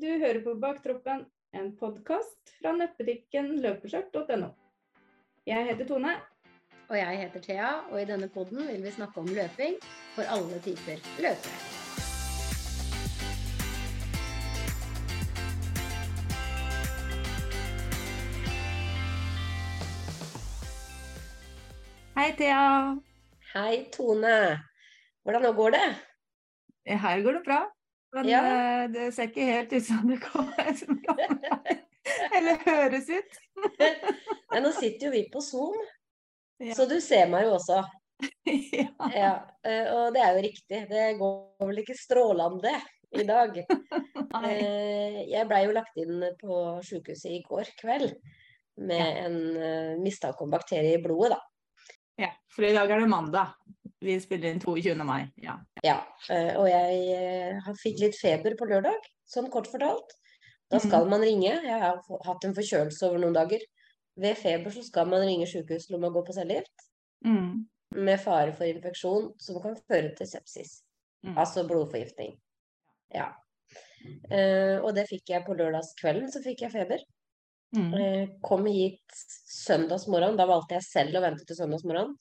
Du hører på Baktroppen, en podkast fra nettbutikken løpeskjørt.no. Jeg heter Tone. Og jeg heter Thea, og i denne podden vil vi snakke om løping for alle typer løpere. Hei, Thea. Hei, Tone. Hvordan går det? Her går det bra. Men Ja. eh, det ser ikke helt ut som det kommer som kommer. Eller høres ut. Men nå sitter jo vi på Zoom, Ja. så du ser meg jo også. ja. Ja, eh, og det er jo riktig. Det går vel ikke strålende i dag. Eh, Jeg blei jo lagt inn på sykehuset i går kveld med en mistanke om bakterie i blodet, da. Ja, for i dag er det mandag. Vi spiller inn 22. mai. Ja. Ja, eh, og jeg eh, fikk litt feber på lørdag, sånn kort fortalt. Da skal man ringe. Jeg har hatt en forkjølelse over noen dager. Ved feber så skal man ringe sykehuset om å gå på cellegift Mm. med fare for infeksjon som kan føre til sepsis, Mm. altså blodforgiftning. Ja. Uh, og det fikk jeg på lørdagskvelden, så fikk jeg feber. Mm. Uh, kom hit søndagsmorgen, da valgte jeg selv å vente til søndagsmorgen.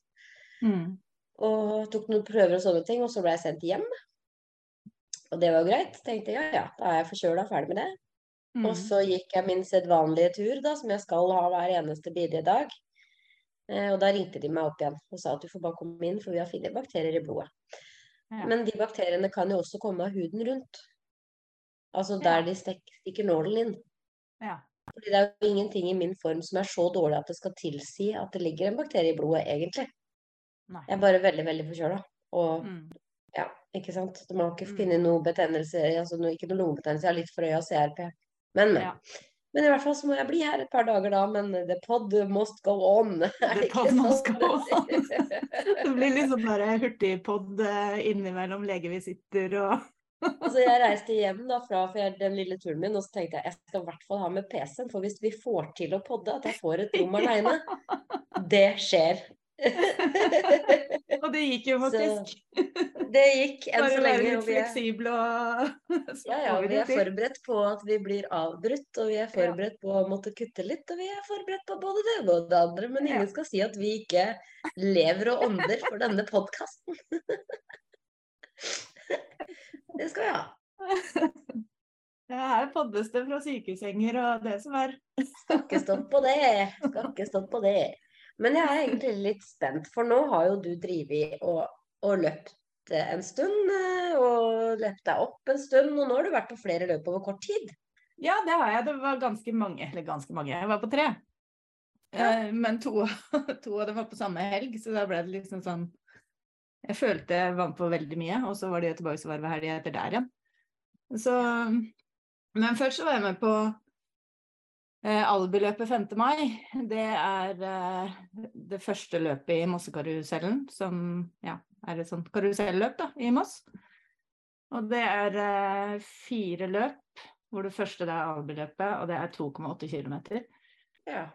Mm. Og tok noen prøver og sånne ting, og så ble jeg sendt hjem. Og det var jo greit. Tenkte ja, ja, da er jeg forkjøla, ferdig med det. Mm. Og så gikk jeg min sedvanlige tur, da, som jeg skal ha hver eneste bidige dag. Eh, og da ringte de meg opp igjen og sa at du får bare komme inn, for vi har funnet bakterier i blodet. Ja. Men de bakteriene kan jo også komme av huden rundt. Altså Ja. der de stikker nålen inn. Ja. Fordi det er jo ingenting i min form som er så dårlig at det skal tilsi at det ligger en bakterie i blodet, egentlig. Nei. Jeg er bare veldig, veldig forkjøla. Og Mm. ja, ikke sant. du har ikke finne funnet noe betennelse, altså noe, ikke noe lungebetennelse, jeg har litt frøya CRP. Men, men. Ja. Men i hvert fall så må jeg bli her et par dager da, men the pod must go on. The pod must go on. Det blir liksom bare hurtigpod eh, innimellom legevisitter og Altså jeg reiste hjem da fra for den lille turen min, og så tenkte jeg jeg skal i hvert fall ha med PC-en, for hvis vi får til å podde, at jeg får et rom aleine, det skjer. Og det gikk jo faktisk. Det gikk enn så lenge. Bare være vi er- fleksible og så Ja, ja, vi er forberedt på at vi blir avbrutt, og vi er forberedt på å måtte kutte litt, og vi er forberedt på både det ene og det andre, men Ja. ingen skal si at vi ikke lever og ånder for denne podkasten. Det skal vi ha. Ja, her poddes det fra sykesenger og det som er. Skal ikke stå på det. Skal ikke stå på det. Men jeg er egentlig litt spent, for nå har jo du drevet og, og løpt en stund, eh, og løpt deg opp en stund, og nå har du vært på flere løp over kort tid. Ja, det har jeg. Det var ganske mange. Eller ganske mange. Jeg var på tre. Ja. Eh, Men to, to av dem var på samme helg, så da ble det liksom sånn Jeg følte jeg vant på veldig mye, og så var det Göteborgsvarvet helga etter der igjen. Så Men først så var jeg med på eh, Albyløpet 5. mai. Det er eh, det første løpet i Mossekarusellen, som ja, er et sånt karuselløp da, i Moss. Og det er eh, fire løp, hvor det første det er Albyløpet, og det er 2,8 km. Ja,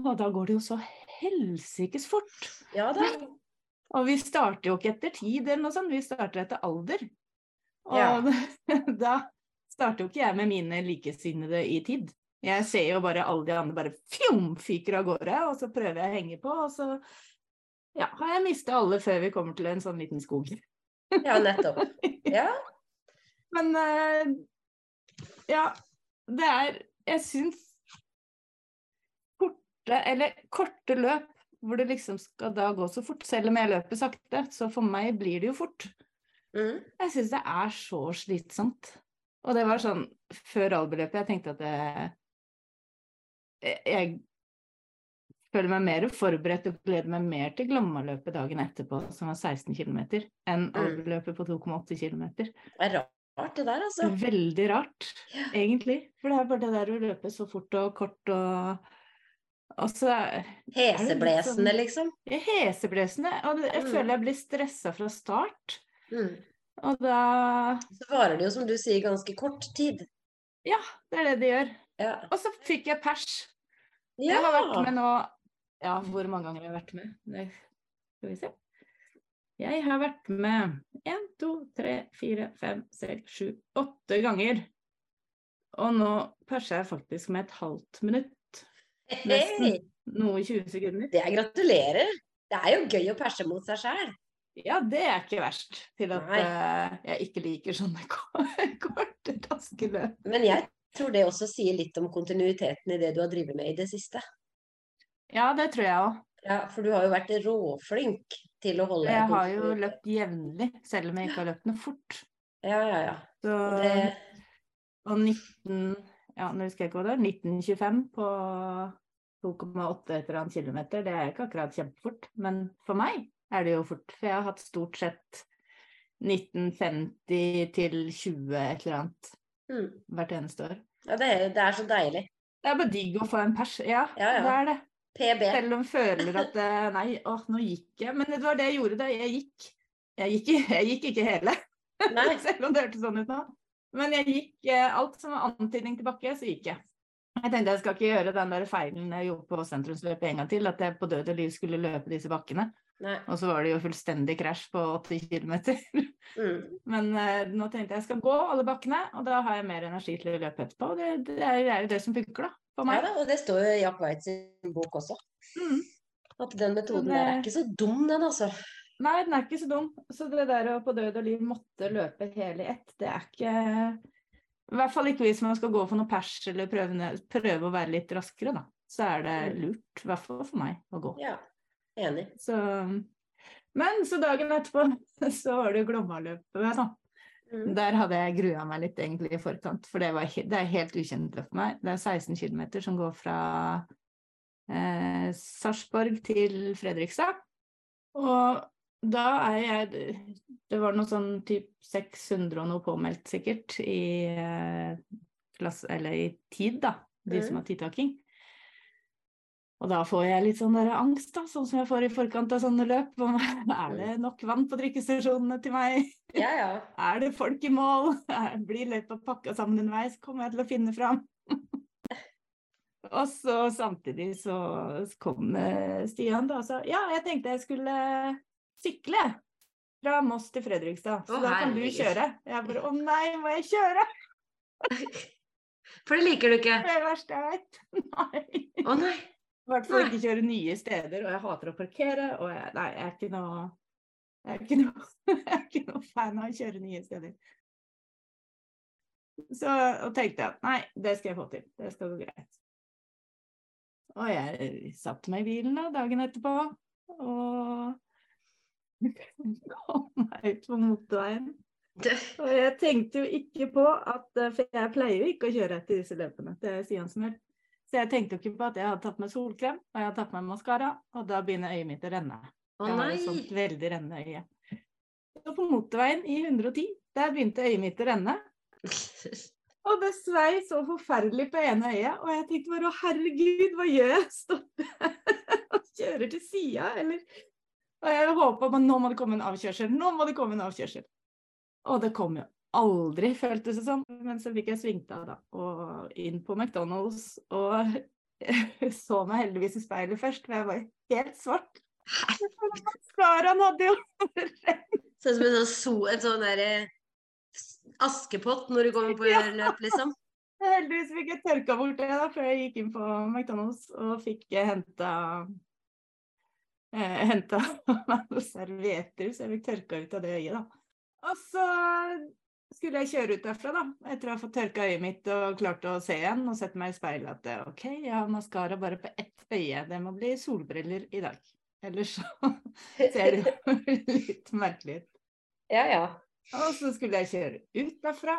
Og da går det jo så helsikes fort. ja da. Og vi starter jo ikke etter tid eller noe sånt, vi starter etter alder. Og Ja. da starter jo ikke jeg med mine likesinnede i tid. Jeg ser jo bare alle de andre bare fjomfyker av gårde, og så prøver jeg å henge på, og så ja, har jeg mista alle før vi kommer til en sånn liten skog. Ja, nettopp. Ja. Men eh, ja, det er Jeg syns korte, eller korte løp hvor det liksom skal da gå så fort, selv om jeg løper sakte, så for meg blir det jo fort. Mm. Jeg syns det er så slitsomt. Og det var sånn før albeløpet, jeg tenkte at det jeg, jeg føler meg mer forberedt og gleder meg mer til Glommaløpet dagen etterpå, som var 16 km, enn albeløpet på 2,8 km. Det er rart det der, altså. Veldig rart, Ja. egentlig. For det er bare det der å løpe så fort og kort og Og så er Heseblesende, liksom. Ja, heseblesende. Og jeg Mm. føler jeg blir stressa fra start. Mm. Og da Så varer det jo, som du sier, ganske kort tid. Ja, det er det det gjør. Ja. Og så fikk jeg pers. ja. Jeg har vært med nå Ja, hvor mange ganger har jeg vært med? Det, skal vi se. Jeg har vært med én, to, tre, fire, fem, seks, sju, åtte ganger. Og nå perser jeg faktisk med et halvt minutt. Nesten. Hey. Noe 20 sekunder. Det er gratulerer. Det er jo gøy å perse mot seg sjæl. Ja, det er ikke verst. Til at eh, jeg ikke liker sånne ko- korte, raske løp. Men jeg tror det også sier litt om kontinuiteten i det du har drevet med i det siste. Ja, det tror jeg òg. Ja, for du har jo vært råflink til å holde Jeg har jo løpt jevnlig, selv om jeg ikke har løpt noe fort. Ja, ja, ja. Så, Og det, og 19, ja, nå husker jeg ikke hva det var, 1925 på 2,8 et eller annet kilometer, det er ikke akkurat kjempefort. Men for meg er det jo fort, for jeg har hatt stort sett 1950 til 20 et eller annet mm. hvert eneste år. ja, det, er, det er så deilig. Det er bare digg å få en pers. Ja, Ja, ja. det er det. PB. Selv om føler at eh, nei, å, nå gikk jeg. Men det var det jeg gjorde da. Jeg gikk. Jeg gikk, jeg gikk ikke hele, selv om det hørtes sånn ut nå. Men jeg gikk eh, alt som var antydning tilbake, så gikk jeg. Jeg tenkte jeg skal ikke gjøre den der feilen jeg gjorde på sentrumsløpet en gang til, at jeg på død og liv skulle løpe disse bakkene. Nei. Og så var det jo fullstendig krasj på 80 km. Mm. Men uh, nå tenkte jeg jeg skal gå alle bakkene, og da har jeg mer energi til å løpe etterpå. Og det, det er det er jo det som funker, da. For Ja da, og det står jo i Jack Waitz sin bok også. Mm. At den metoden der er ikke så dum, den altså. Nei, den er ikke så dum. Så det der å på død og liv måtte løpe hele i ett, det er ikke I hvert fall ikke hvis man skal gå for noe pers eller prøve, prøve å være litt raskere, da. Så er det Mm. lurt, i hvert fall for meg, å gå. Ja, enig. Så Men så dagen etterpå så var det jo Glomma-løpet, da. Mm. Der hadde jeg grua meg litt egentlig i forkant, for det, var, det er helt ukjent løp for meg. Det er 16 km som går fra eh, Sarpsborg til Fredrikstad. Og da er jeg Det var noe sånn typ 600 og noe påmeldt sikkert i, eh, klasse, eller i tid, da. De som Mm. har tidtaking. Og da får jeg litt sånn der angst, da, sånn som jeg får i forkant av sånne løp. Er det nok vann på drikkestasjonene til meg? Ja, ja. Er det folk i mål? Blir løypa pakka sammen underveis? Kommer jeg til å finne fram? og så samtidig så kom eh, Stian da og sa ja, jeg tenkte jeg skulle sykle fra Moss til Fredrikstad, så Å, da kan du kjøre. Jeg bare å nei, må jeg kjøre? For det liker du ikke. Det er det verste jeg vet. Nei. Å nei. I hvert fall ikke kjøre nye steder, og jeg hater å parkere. Og jeg, nei, jeg er ikke noe jeg er ikke noe, jeg er ikke noe fan av å kjøre nye steder. Så og tenkte jeg at nei, det skal jeg få til. Det skal gå greit. Og jeg satte meg i bilen da, dagen etterpå og kom meg ut på motorveien. Og jeg tenkte jo ikke på at eh, For jeg pleier jo ikke å kjøre etter disse løpene. Det sier han som gjør. Så jeg tenkte jo ikke på at jeg hadde tatt med solkrem, og jeg hadde tatt med maskara, og da begynner øyet mitt å renne. å Jeg har nei. et sånt veldig rennende øye. Og på motorveien i 110, der begynte øyet mitt å renne. Og det svei så forferdelig på ene øyet, og jeg tenkte bare å herregud, hva gjør jeg? Stopper og kjører til sida, eller? Og jeg håpa at nå må det komme en avkjørsel, nå må det komme en avkjørsel. Og det kom jo aldri, føltes det som. Men så fikk jeg svingt av, da, og inn på McDonald's, og så meg heldigvis i speilet først, for jeg var helt svart. Maskaraen hadde jo Sånn som en sånn, en sånn derre askepott når du kommer på Ja. løp, liksom. Heldigvis fikk jeg tørka bort det da, før jeg gikk inn på McDonald's og fikk henta eh, Henta meg noen servietter, så jeg fikk tørka ut av det øyet, da. Og så skulle jeg kjøre ut derfra, da, etter å ha fått tørka øyet mitt og klart å se igjen, og sette meg i speilet at OK, jeg har maskara bare på ett øye, det må bli solbriller i dag. Ellers så ser det litt merkelig ut. Ja, ja. Og så skulle jeg kjøre ut derfra,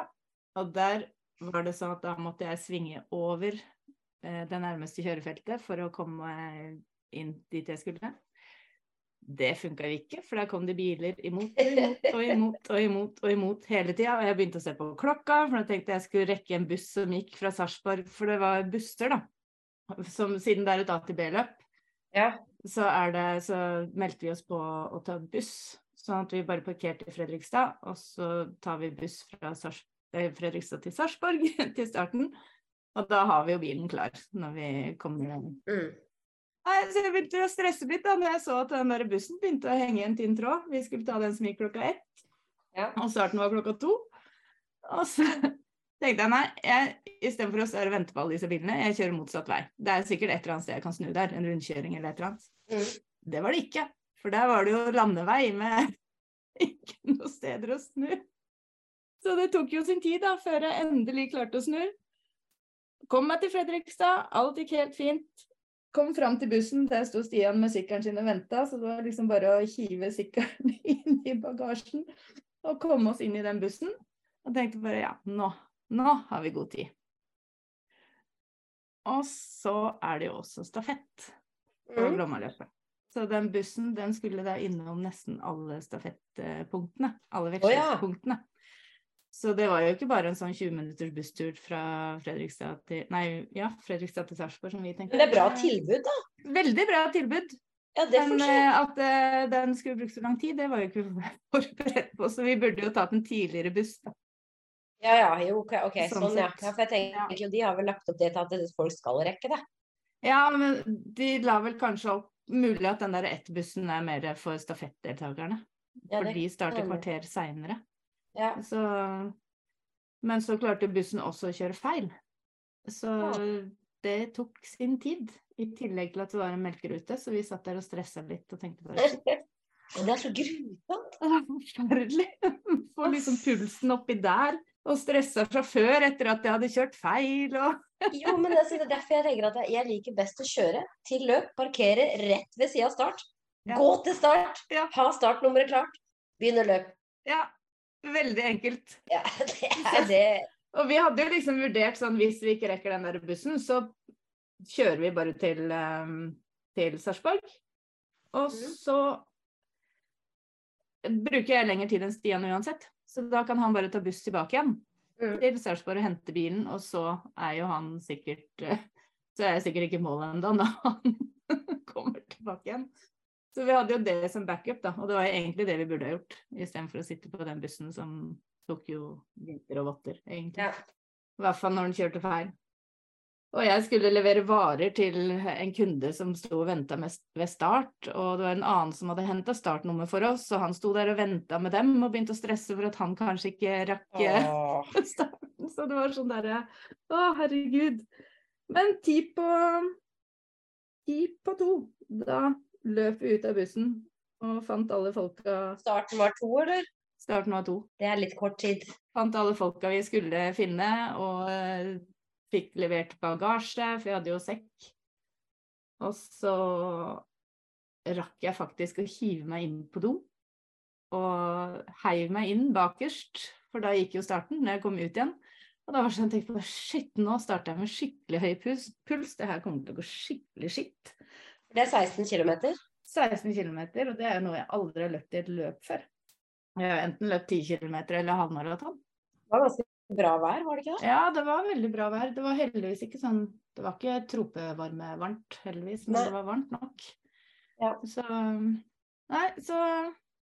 og der var det sånn at da måtte jeg svinge over eh, det nærmeste kjørefeltet for å komme inn dit jeg skulle. Det funka ikke, for der kom det biler imot og imot og imot og imot, og imot hele tida. Og jeg begynte å se på klokka, for da tenkte jeg skulle rekke en buss som gikk fra Sarpsborg, for det var busser, da. Som, siden det er et A til B-løp, Ja. så, så meldte vi oss på å ta buss. Sånn at vi bare parkerte i Fredrikstad, og så tar vi buss fra Sars eh, Fredrikstad til Sarpsborg til starten. Og da har vi jo bilen klar når vi kommer. Mm. Så jeg begynte å stresse litt da når jeg så at den der bussen begynte å henge i en tynn tråd. Vi skulle ta den som gikk klokka ett, Ja. og starten var klokka to. Og så tenkte jeg nei, jeg istedenfor å stå og vente på alle disse bilene. Jeg kjører motsatt vei. Det er sikkert et eller annet sted jeg kan snu der. En rundkjøring eller et eller annet. Mm. Det var det ikke. For der var det jo landevei med ikke noe steder å snu. Så det tok jo sin tid da, før jeg endelig klarte å snu. Kom meg til Fredrikstad, alt gikk helt fint. Kom fram til bussen, der sto Stian med sykkelen sin og venta, så det var liksom bare å hive sykkelen inn i bagasjen og komme oss inn i den bussen. Og tenkte bare ja, nå, nå har vi god tid. Og så er det jo også stafett på Mm. Glommaløpet. Så den bussen den skulle da innom nesten alle stafettpunktene. Alle ja. Så det var jo ikke bare en sånn 20 minutters busstur fra Fredrikstad til Nei, ja, Fredrikstad til Sarpsborg, som vi tenkte. Men det er bra tilbud, da. Veldig bra tilbud. Ja, det Men eh, at uh, den skulle bruke så lang tid, det var jo ikke forberedt på. Så vi burde jo tatt en tidligere buss. Da. Ja, ja, jo, ok, okay. sånn sånn, ja. ja. For jeg tenker jo, de har vel lagt opp det til at folk skal rekke det. Ja, men de la vel kanskje opp Mulig at den der ett-bussen er mer for stafettdeltakerne. Ja, For de starter kvarter seinere. Ja. Så Men så klarte bussen også å kjøre feil. Så det tok sin tid. I tillegg til at det var en melkerute, så vi satt der og stressa litt og tenkte bare shit, det er så grusomt. er forferdelig. Få liksom pulsen oppi der. Og stressa fra før etter at jeg hadde kjørt feil og Jo, men det er derfor jeg tenker at jeg liker best å kjøre til løp, parkere rett ved sida av start. Ja. Gå til start, Ja. ha startnummeret klart, begynne løp. Ja, veldig enkelt. Ja, det er det. Og vi hadde jo liksom vurdert sånn hvis vi ikke rekker den der bussen, så kjører vi bare til, um, til Sarpsborg. Og mm. så bruker jeg lengre tid enn Stian uansett. Så da kan han bare ta buss tilbake igjen Mm. til Sarpsborg og hente bilen, og så er jo han sikkert eh, Så er jeg sikkert ikke i mål ennå når han kommer tilbake igjen. Så vi hadde jo det som backup, da. Og det var egentlig det vi burde ha gjort, istedenfor å sitte på den bussen som tok jo vinter og votter, egentlig. Ja. I hvert fall når den kjørte feil. Og jeg skulle levere varer til en kunde som sto og venta ved start, og det var en annen som hadde henta startnummer for oss, og han sto der og venta med dem og begynte å stresse for at han kanskje ikke rakk eh, Åh. starten. Så det var sånn derre Å, herregud. Men ti på Ti på to. Da løp vi ut av bussen og fant alle folka Starten var to, eller? Starten var to. Det er litt kort tid. Fant alle folka vi skulle finne, og eh, fikk levert bagasje, for jeg hadde jo sekk. Og så rakk jeg faktisk å hive meg inn på do. Og heiv meg inn bakerst, for da gikk jo starten når jeg kom ut igjen. Og da var det sånn, jeg tenkte bare, shit, nå starter jeg med skikkelig høy puls. puls. Det her kommer til å gå skikkelig skitt. Det er 16 km. 16 km, og det er jo noe jeg aldri har løpt i et løp før. Jeg har enten løpt 10 km eller halvmaraton. Det var ganske bra vær, var det ikke det? Ja, det var veldig bra vær. Det var heldigvis ikke sånn Det var ikke tropevarme-varmt, heldigvis, men Nei. det var varmt nok. Ja. Så Nei, så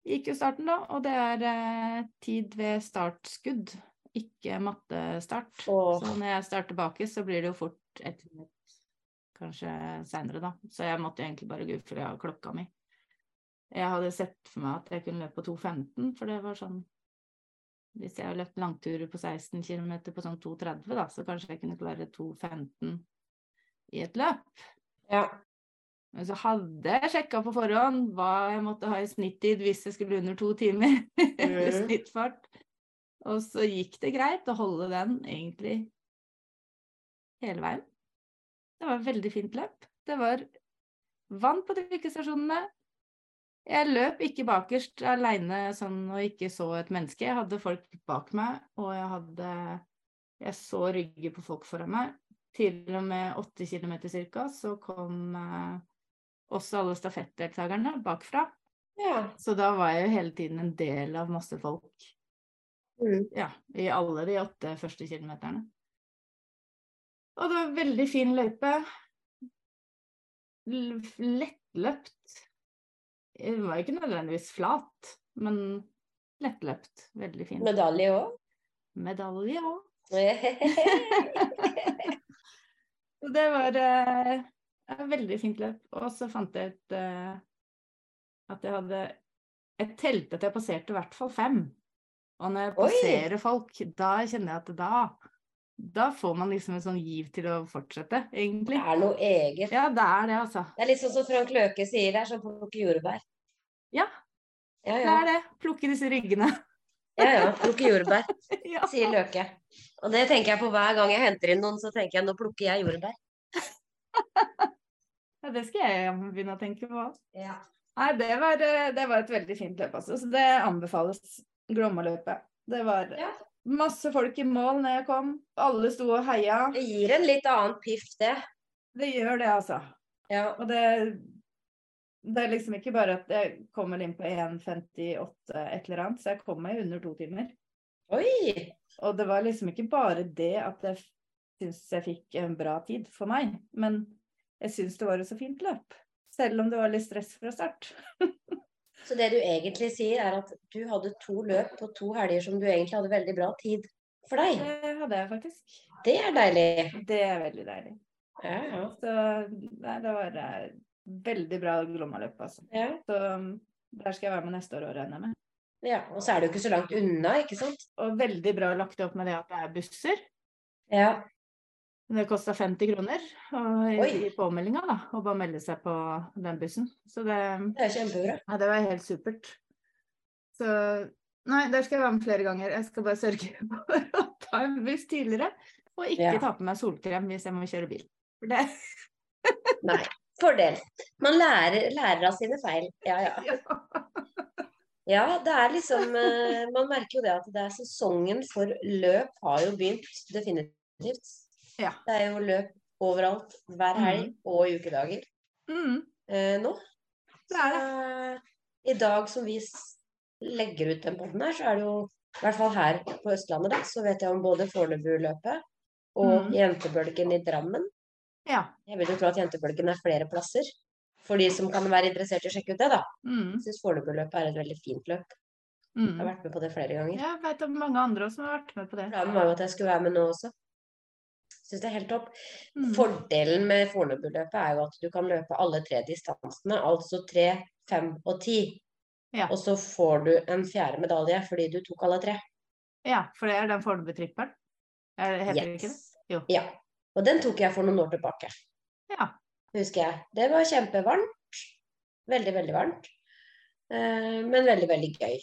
gikk jo starten, da. Og det er eh, tid ved startskudd, ikke mattestart. Åh. Så når jeg starter baki, så blir det jo fort ett minutt kanskje seinere, da. Så jeg måtte egentlig bare gufle av klokka mi. Jeg hadde sett for meg at jeg kunne løpe på 2.15, for det var sånn Hvis jeg har løpt langturer på 16 km på sånn 2.30, da, så kanskje jeg kunne klare 2.15 i et løp. Ja. Men så hadde jeg sjekka på forhånd hva jeg måtte ha i snittid hvis jeg skulle under to timer. Eller Mhm. snittfart. Og så gikk det greit å holde den egentlig hele veien. Det var et veldig fint løp. Det var vann på drikkestasjonene. Jeg løp ikke bakerst aleine sånn og ikke så et menneske. Jeg hadde folk bak meg, og jeg hadde Jeg så rygger på folk foran meg. Til og med åtte kilometer cirka, så kom eh, også alle stafettdeltakerne bakfra. ja. Så da var jeg jo hele tiden en del av masse folk. Mm. Ja, i alle de åtte første kilometerne. Og det var veldig fin løype. Lettløpt. Den var ikke nødvendigvis flat, men lettløpt. Veldig fin. Medalje òg. Medalje òg. Det var eh, et veldig fint løp. Og så fant jeg ut eh, at jeg hadde Jeg telte at jeg passerte i hvert fall fem. Og når jeg Oi! passerer folk, da kjenner jeg at da da får man liksom en sånn giv til å fortsette, egentlig. Det er noe eget. Ja, det er det, altså. Det er litt sånn som Frank Løke sier, det er som å plukke jordbær. Ja, Ja, det er det. Plukke disse ryggene. ja, ja. Plukke jordbær, Ja. sier Løke. Og det tenker jeg på hver gang jeg henter inn noen, så tenker jeg nå plukker jeg jordbær. ja, det skal jeg begynne å tenke på. Ja. Nei, det var, eh, det var et veldig fint løp, altså. Så det anbefales. Glommaløpet. Det var Ja. Masse folk i mål når jeg kom. Alle sto og heia. Det gir en litt annen piff, det. Det gjør det, altså. Ja. Og det, det er liksom ikke bare at jeg kommer inn på 1,58 et eller annet, så jeg kom meg under to timer. Oi! Og det var liksom ikke bare det at jeg syns jeg fikk en bra tid for meg, men jeg syns det var et så fint løp. Selv om det var litt stress fra start. Så det du egentlig sier, er at du hadde to løp på to helger som du egentlig hadde veldig bra tid for deg. Det hadde jeg faktisk. Det er deilig. Det er veldig deilig. Ja, ja. Så nei, det var eh, veldig bra Glommaløp, altså. ja. Så um, der skal jeg være med neste år òg, regner jeg med. ja. Og så er det jo ikke så langt unna, ikke sant? Og veldig bra lagt opp med det at det er busser. Ja. Det kosta 50 kroner og i, påmeldinga, da, å bare melde seg på den bussen. Så det, Det er kjempebra. ja, det var helt supert. Så nei, der skal jeg være med flere ganger. Jeg skal bare sørge for å ta en buss tidligere. Og ikke Ja. ta på meg solkrem hvis jeg må kjøre bil. For det Nei. Fordel. Man lærer, lærer av sine feil. Ja, ja. ja. Ja, det er liksom eh, Man merker jo det at det er sesongen for løp har jo begynt, definitivt. Ja. Det er jo løp overalt, hver helg og i ukedager Mm, eh, nå. det er det. Så, I dag som vi legger ut den poden her, så er det jo i hvert fall her på Østlandet, da, så vet jeg om både Fornebuløpet og Mm. Jentebølgen i Drammen. Ja. Jeg vil jo tro at Jentebølgen er flere plasser. For de som kan være interessert i å sjekke ut det, da. Mm, syns Fornebuløpet er et veldig fint løp. Jeg har mm. vært med på det flere ganger. Jeg vet om mange andre som har vært med på det. Planen var jo at jeg skulle være med nå også. Syns det er helt topp. Mm. Fordelen med Fornebu-løpet er jo at du kan løpe alle tre distansene, altså tre, fem og ti. Ja. Og så får du en fjerde medalje fordi du tok alle tre. Ja, for det er den Fornebu-trippelen. Er Heter det ikke det? Yes. Jo. Ja. Og den tok jeg for noen år tilbake, Ja. husker jeg. Det var kjempevarmt. Veldig, veldig varmt. Eh, men veldig, veldig gøy.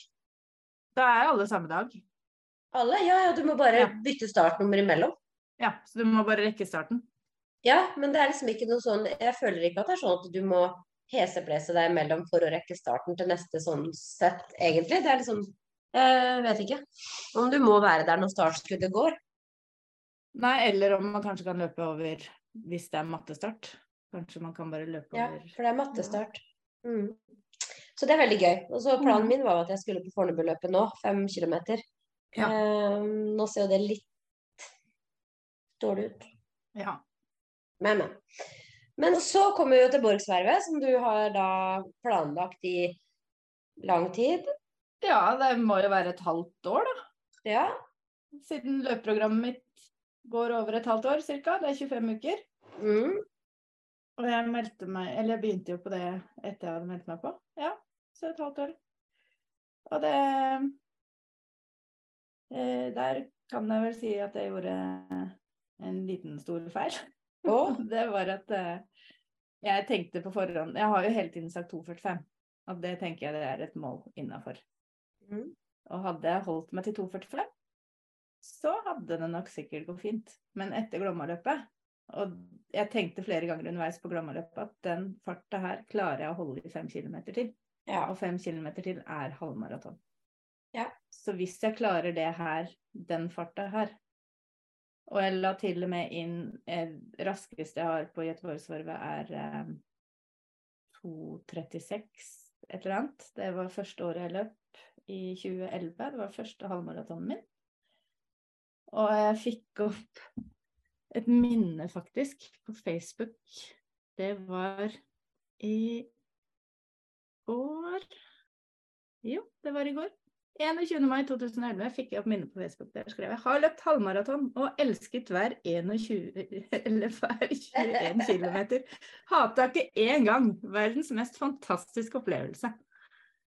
Da er alle samme dag. Alle? Ja, ja, du må bare Ja. bytte startnummer imellom. Ja, så du må bare rekke starten. Ja, men det er liksom ikke noe sånn Jeg føler ikke at det er sånn at du må heseblese deg imellom for å rekke starten til neste sånn sett, egentlig. Det er liksom Jeg vet ikke om du må være der når startskuddet går. Nei, eller om man kanskje kan løpe over hvis det er mattestart. Kanskje man kan bare løpe Ja, over for det er mattestart. Mm. Så det er veldig gøy. Og så planen Mm. min var at jeg skulle på Fornebuløpet nå, fem kilometer. Ja. Eh, nå ser jo det litt dårlig ut. Ja. Men, men. Men så kommer vi jo til Borgsvervet, som du har da planlagt i lang tid. ja, det må jo være et halvt år, da. Ja. Siden løpeprogrammet mitt går over et halvt år ca. Det er 25 uker. Mm. Og jeg meldte meg Eller jeg begynte jo på det etter jeg hadde meldt meg på. Ja, så et halvt år. Og det eh, Der kan jeg vel si at jeg gjorde en liten stor feil. Oh. Det var at uh, jeg tenkte på forhånd Jeg har jo hele tiden sagt 2,45. At det tenker jeg det er et mål innafor. Mm. Og hadde jeg holdt meg til 2,45, så hadde det nok sikkert gått fint. Men etter Glomma-løpet Og jeg tenkte flere ganger underveis på Glomma-løpet at den farta her klarer jeg å holde i fem kilometer til. ja. Og fem kilometer til er halvmaraton. Ja. Så hvis jeg klarer det her, den farta her Og jeg la til og med inn eh, Raskeste jeg har på Göteborgsvarvet er eh, 2.36 et eller annet. Det var første året jeg løp i 2011. Det var første halvmaratonen min. Og jeg fikk opp et minne, faktisk, på Facebook. Det var i går Jo, det var i går. 21. mai 2011 fikk jeg opp minne på Facebook. Der skrev jeg 'Har løpt halvmaraton og elsket hver 21, eller hver 21 km'. Hata ikke én gang. Verdens mest fantastiske opplevelse.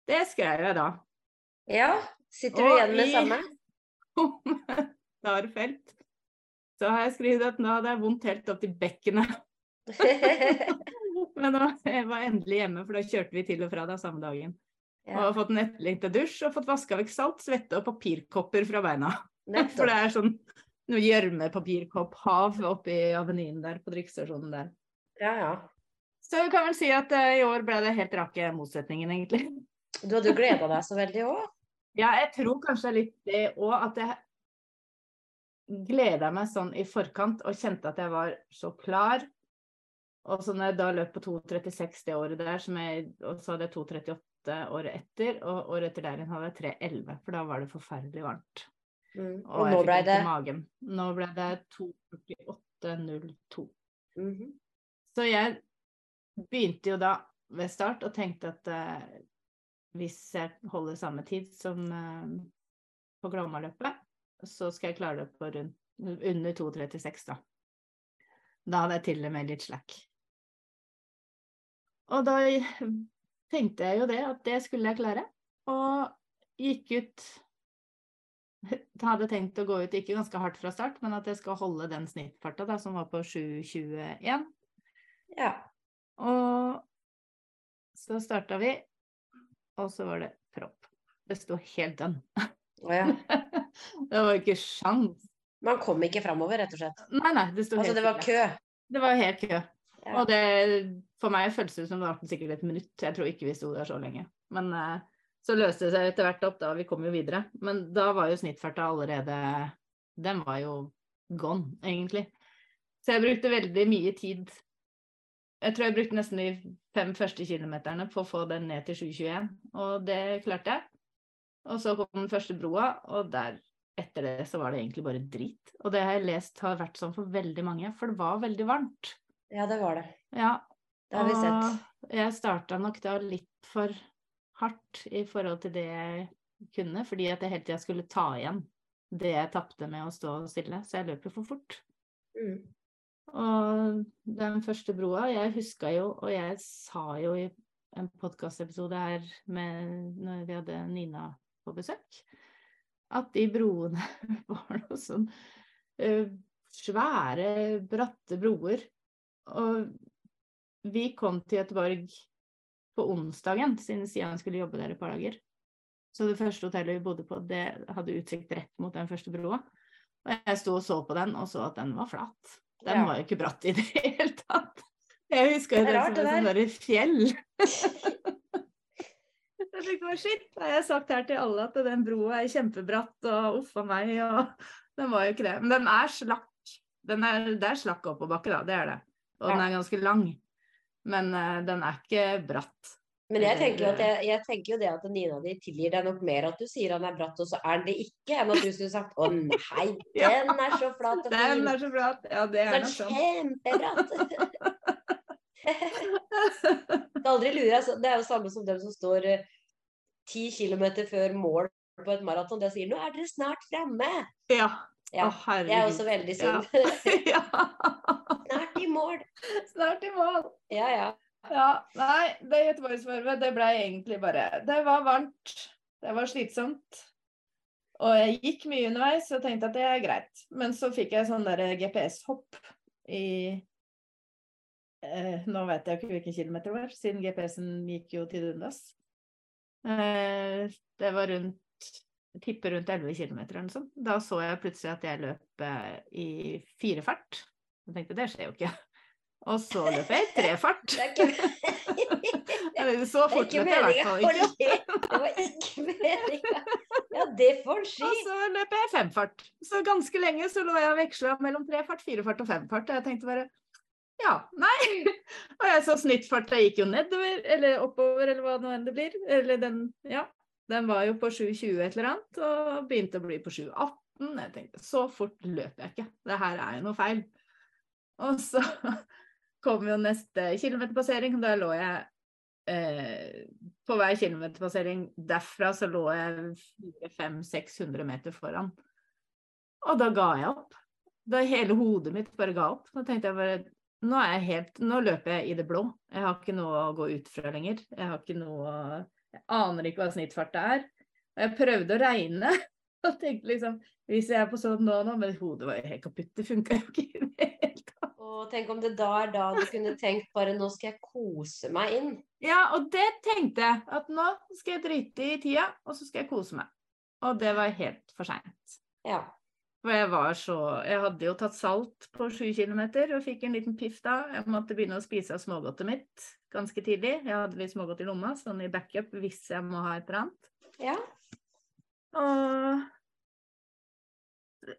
Det skrev jeg da. ja. Sitter du Og igjen med i- samme? Darfelt. Så har jeg skrevet at nå hadde jeg vondt helt opp til bekkenet. Men nå jeg var endelig hjemme, for da kjørte vi til og fra da samme dagen. Og Ja, har fått en etterlengta dusj og fått vaska vekk salt, svette og papirkopper fra beina. For det er sånn noe gjørmepapirkopphav oppi avenyen der på drikkestasjonen der. Ja, ja. Så vi kan vel si at uh, i år ble det helt rake motsetningen, egentlig. Du hadde jo gleda deg så veldig òg. Ja, jeg tror kanskje litt det òg, at jeg gleda meg sånn i forkant og kjente at jeg var så klar. Og så når jeg da løp på 2,36 det året der, som jeg, og så hadde jeg 2,38 året etter, og året etter der igjen hadde jeg 3,11, for da var det forferdelig varmt. Mm. Og, Og nå ble det magen. Nå ble det 2,48,02. Mhm. Så jeg begynte jo da ved start og tenkte at uh, hvis jeg holder samme tid som uh, på Glomma-løpet, så skal jeg klare det på rundt, under 2,36 da. Da hadde jeg til og med litt slack. Og da tenkte jeg jo det, at det skulle jeg klare. Og gikk ut hadde tenkt å gå ut ikke ganske hardt fra start, men at jeg skal holde den snittfarta da, som var på 7,21. Ja. Og så starta vi, og så var det propp. Det sto helt dønn. Å ja. det var ikke sjans. Man kom ikke framover, rett og slett. Nei, nei, det sto Altså, helt det var kø. Det var helt kø. Ja. Og det, for meg føltes det som det varte sikkert et minutt. Jeg tror ikke vi sto der så lenge. Men eh, så løste det seg etter hvert opp, da. Vi kom jo videre. Men da var jo snittfarta allerede Den var jo gone, egentlig. Så jeg brukte veldig mye tid. Jeg tror jeg brukte nesten de fem første kilometerne på å få den ned til 7,21, og det klarte jeg. Og så kom den første broa, og der etter det så var det egentlig bare drit. Og det har jeg lest har vært sånn for veldig mange, for det var veldig varmt. Ja, det var det. Ja, Det har vi sett. jeg starta nok da litt for hardt i forhold til det jeg kunne, fordi at jeg hele tida skulle ta igjen det jeg tapte med å stå stille, så jeg løp jo for fort. Mm. Og den første broa, jeg huska jo, og jeg sa jo i en podkastepisode her med når vi hadde Nina på besøk, at de broene var noe sånn uh, svære, bratte broer. Og vi kom til Göteborg på onsdagen, siden Sian skulle jobbe der et par dager. Så det første hotellet vi bodde på, det hadde utsikt rett mot den første broa. Og jeg sto og så på den, og så at den var flat. Den Ja. var jo ikke bratt i det hele tatt. Jeg husker jo Det det som et det sånt fjell. Jeg tenkte bare shit, jeg har sagt her til alle at den broa er kjempebratt og uff a meg, og den var jo ikke det. Men den er slakk. Den er, det er slakk oppoverbakke, da, det er det. Og den er ganske lang. Men uh, den er ikke bratt. Men jeg tenker, jeg, jeg tenker jo det at Nina di tilgir deg nok mer at du sier han er bratt, og så er han det ikke, enn at du skulle sagt 'Å nei, den er så flat og fin'. Den er så flat, Ja, det er nok sånn. kjempebratt. Det aldri lurer, altså. Det er jo samme som dem som står eh, ti kilometer før mål på et maraton. De sier 'nå er dere snart fremme'. Ja. Ja, Å, herregud. det er også veldig Ja. synd. ja. i mål. Snart i mål. Ja, ja. Ja, nei, det Göteborgsvarvet, det ble egentlig bare Det var varmt. Det var slitsomt. Og jeg gikk mye underveis og tenkte at det er greit. Men så fikk jeg sånn der GPS-hopp i eh, Nå vet jeg ikke hvilken kilometer det var, siden GPS-en gikk jo til dundas. Eh, det var rundt tipper rundt 11 km eller noe sånt. Da så jeg plutselig at jeg løp eh, i firefart. Jeg tenkte det skjer jo ikke. Og så løp jeg i trefart. Er Eller Så fort løp jeg i hvert fall ikke. Det var ikke meninga. Ja, det får ski. Og så løp jeg i femfart. Så ganske lenge så lå jeg og veksla mellom trefart, firefart og femfart. Og jeg tenkte bare ja, nei. Og jeg så snittfarta gikk jo nedover, eller oppover, eller hva nå enn det blir. Eller den, ja. Den var jo på 7,20 et eller annet, og begynte å bli på 7,18. Jeg tenkte så fort løper jeg ikke. Det her er jo noe feil. Og så kom jo neste kilometerpassering. Da lå jeg eh, på hver kilometerpassering derfra så lå jeg 400-500-600 meter foran. Og da ga jeg opp. Da hele hodet mitt bare ga opp. Da tenkte jeg bare nå, er jeg helt, nå løper jeg i det blå. Jeg har ikke noe å gå ut fra lenger. Jeg har ikke noe Jeg aner ikke hva snittfart er. Og jeg prøvde å regne, Og tenkte liksom Hvis jeg er på sånn nå, nå Men hodet var jo helt kaputt. Det funka jo ikke i det hele tatt. Og tenk om det da er da du kunne tenkt bare nå skal jeg kose meg inn. Ja, og det tenkte jeg. At nå skal jeg drite i tida, og så skal jeg kose meg. Og det var helt for seint. Ja. For jeg var så Jeg hadde jo tatt salt på sju kilometer og fikk en liten piff da. Jeg måtte begynne å spise av smågodtet mitt ganske tidlig. Jeg hadde litt smågodt i lomma, sånn i backup hvis jeg må ha et eller annet. ja. Og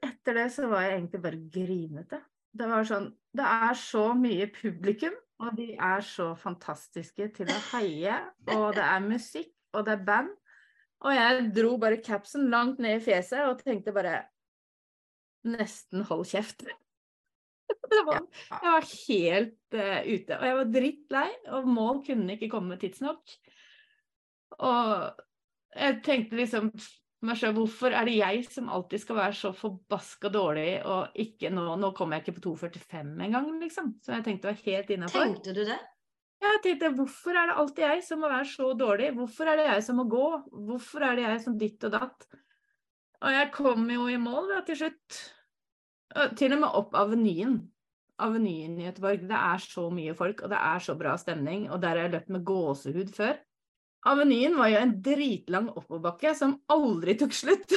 etter det så var jeg egentlig bare grinete. Det var sånn Det er så mye publikum, og de er så fantastiske til å heie, og det er musikk, og det er band. Og jeg dro bare capsen langt ned i fjeset og tenkte bare Nesten hold kjeft. Det var, jeg var helt uh, ute. Og jeg var drittlei, og mål kunne ikke komme tidsnok. Og jeg tenkte liksom meg sjøl hvorfor er det jeg som alltid skal være så forbaska dårlig og ikke nå Nå kommer jeg ikke på 2,45 engang, liksom. Så jeg tenkte var helt innafor. Tenkte du det? Jeg tenkte hvorfor er det alltid jeg som må være så dårlig? Hvorfor er det jeg som må gå? Hvorfor er det jeg som ditt og datt? Og jeg kom jo i mål da, til slutt. Til og med opp Avenyen. Avenyen i Göteborg. Det er så mye folk, og det er så bra stemning. Og der har jeg løpt med gåsehud før. Avenyen var jo en dritlang oppoverbakke som aldri tok slutt.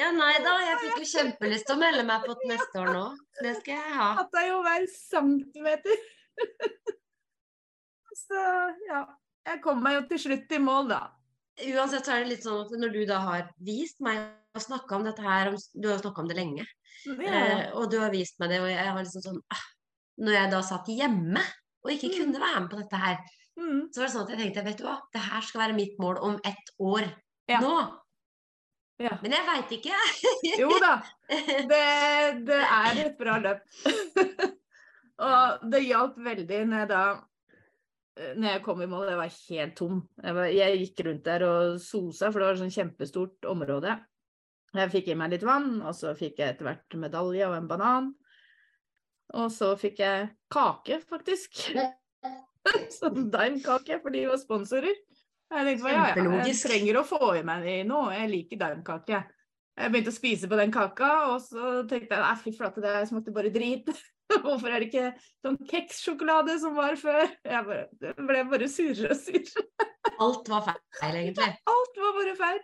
Ja, nei da, jeg fikk jo kjempelyst til å melde meg på neste år nå. Det skal jeg ha. At det er jo hver centimeter. Så ja. Jeg kom meg jo til slutt i mål, da. Uansett så er det litt sånn at når du da har vist meg og snakka om dette her, du har snakka om det lenge, eh, og du har vist meg det, og jeg var liksom sånn ah, Når jeg da satt hjemme og ikke Mm. kunne være med på dette her, Mm. så var det sånn at jeg tenkte vet du hva, det her skal være mitt mål om ett år. Ja. Nå. Ja. Men jeg veit ikke. Jo da, det, det er et bra løp. og det hjalp veldig når jeg da når jeg kom i mål, jeg var helt tom. Jeg, var, jeg gikk rundt der og sosa, for det var et sånn kjempestort område. Jeg fikk i meg litt vann, og så fikk jeg etter hvert medalje og en banan. Og så fikk jeg kake, faktisk. sånn daimkake, for de var sponsorer. Jeg tenkte bare, ja, ja, jeg trenger å få i meg noe. Jeg liker daimkake. Jeg begynte å spise på den kaka, og så tenkte jeg nei, fy flate, det smakte bare drit. Hvorfor er det ikke sånn kekssjokolade som var før? Jeg bare, det ble bare surere og surere. Alt var feil, egentlig. Alt var bare feil.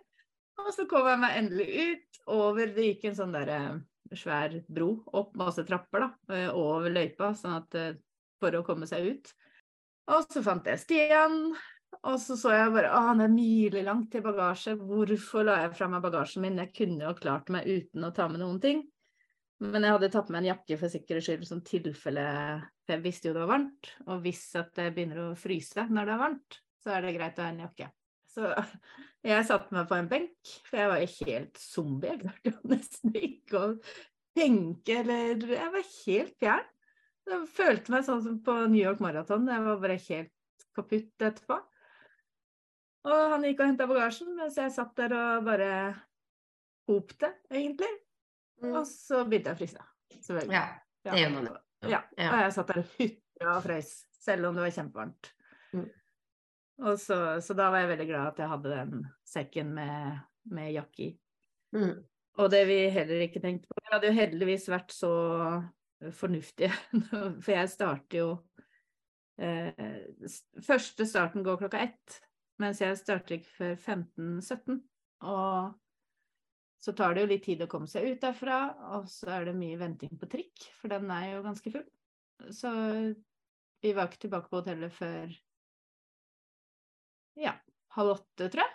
Og så kom jeg meg endelig ut over Det gikk en sånn der eh, svær bro opp masse trapper da, eh, over løypa, sånn at eh, for å komme seg ut. Og så fant jeg Stian, og så så jeg bare å, han er milelangt til bagasje. Hvorfor la jeg fra meg bagasjen min? Jeg kunne jo klart meg uten å ta med noen ting. Men jeg hadde tatt med en jakke for sikkerhets skyld, som tilfelle For jeg visste jo det var varmt. Og hvis at det begynner å fryse når det er varmt, så er det greit å ha en jakke. Så jeg satte meg på en benk, for jeg var helt zombie. Jeg klarte nesten ikke å tenke, eller Jeg var helt fjern. Jeg følte meg sånn som på New York Marathon. Jeg var bare helt kaputt etterpå. Og han gikk og henta bagasjen, mens jeg satt der og bare hopte, egentlig. Mm. Og så begynte jeg å fryse. Selvfølgelig. Ja, det gjør man jo. Ja. Ja. Og jeg satt der og hutra og frøs, selv om det var kjempevarmt. Mm. Og så, så da var jeg veldig glad at jeg hadde den sekken med, med jakke i. Mm. Og det vi heller ikke tenkte på Vi hadde jo heldigvis vært så fornuftige, for jeg starter jo eh, Første starten går klokka ett, mens jeg starter ikke før 15.17. Og så tar det jo litt tid å komme seg ut derfra, og så er det mye venting på trikk, for den er jo ganske full. Så vi var ikke tilbake på hotellet før ja, halv åtte, tror jeg.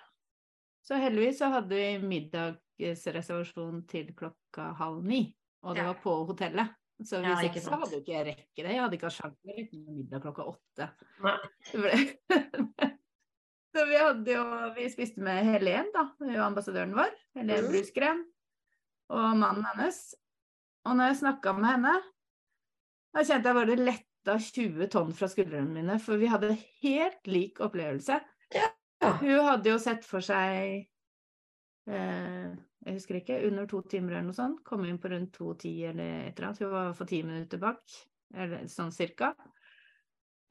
Så heldigvis så hadde vi middagsreservasjon til klokka halv ni, og det var på hotellet. Så hvis ja, ikke så hadde jo ikke jeg rekket det. Jeg hadde ikke hatt sjanse til å rekke middag klokka åtte. Så vi jo Vi spiste med Helen, da, ambassadøren vår. Helen mm. Brusgren. Og mannen hennes. Og når jeg snakka med henne, da kjente jeg bare letta 20 tonn fra skuldrene mine, for vi hadde helt lik opplevelse. Ja. Hun hadde jo sett for seg eh, jeg husker ikke, under to timer eller noe sånt. Kom inn på rundt 2.10 eller et eller annet. Hun var for ti minutter bak, eller sånn cirka.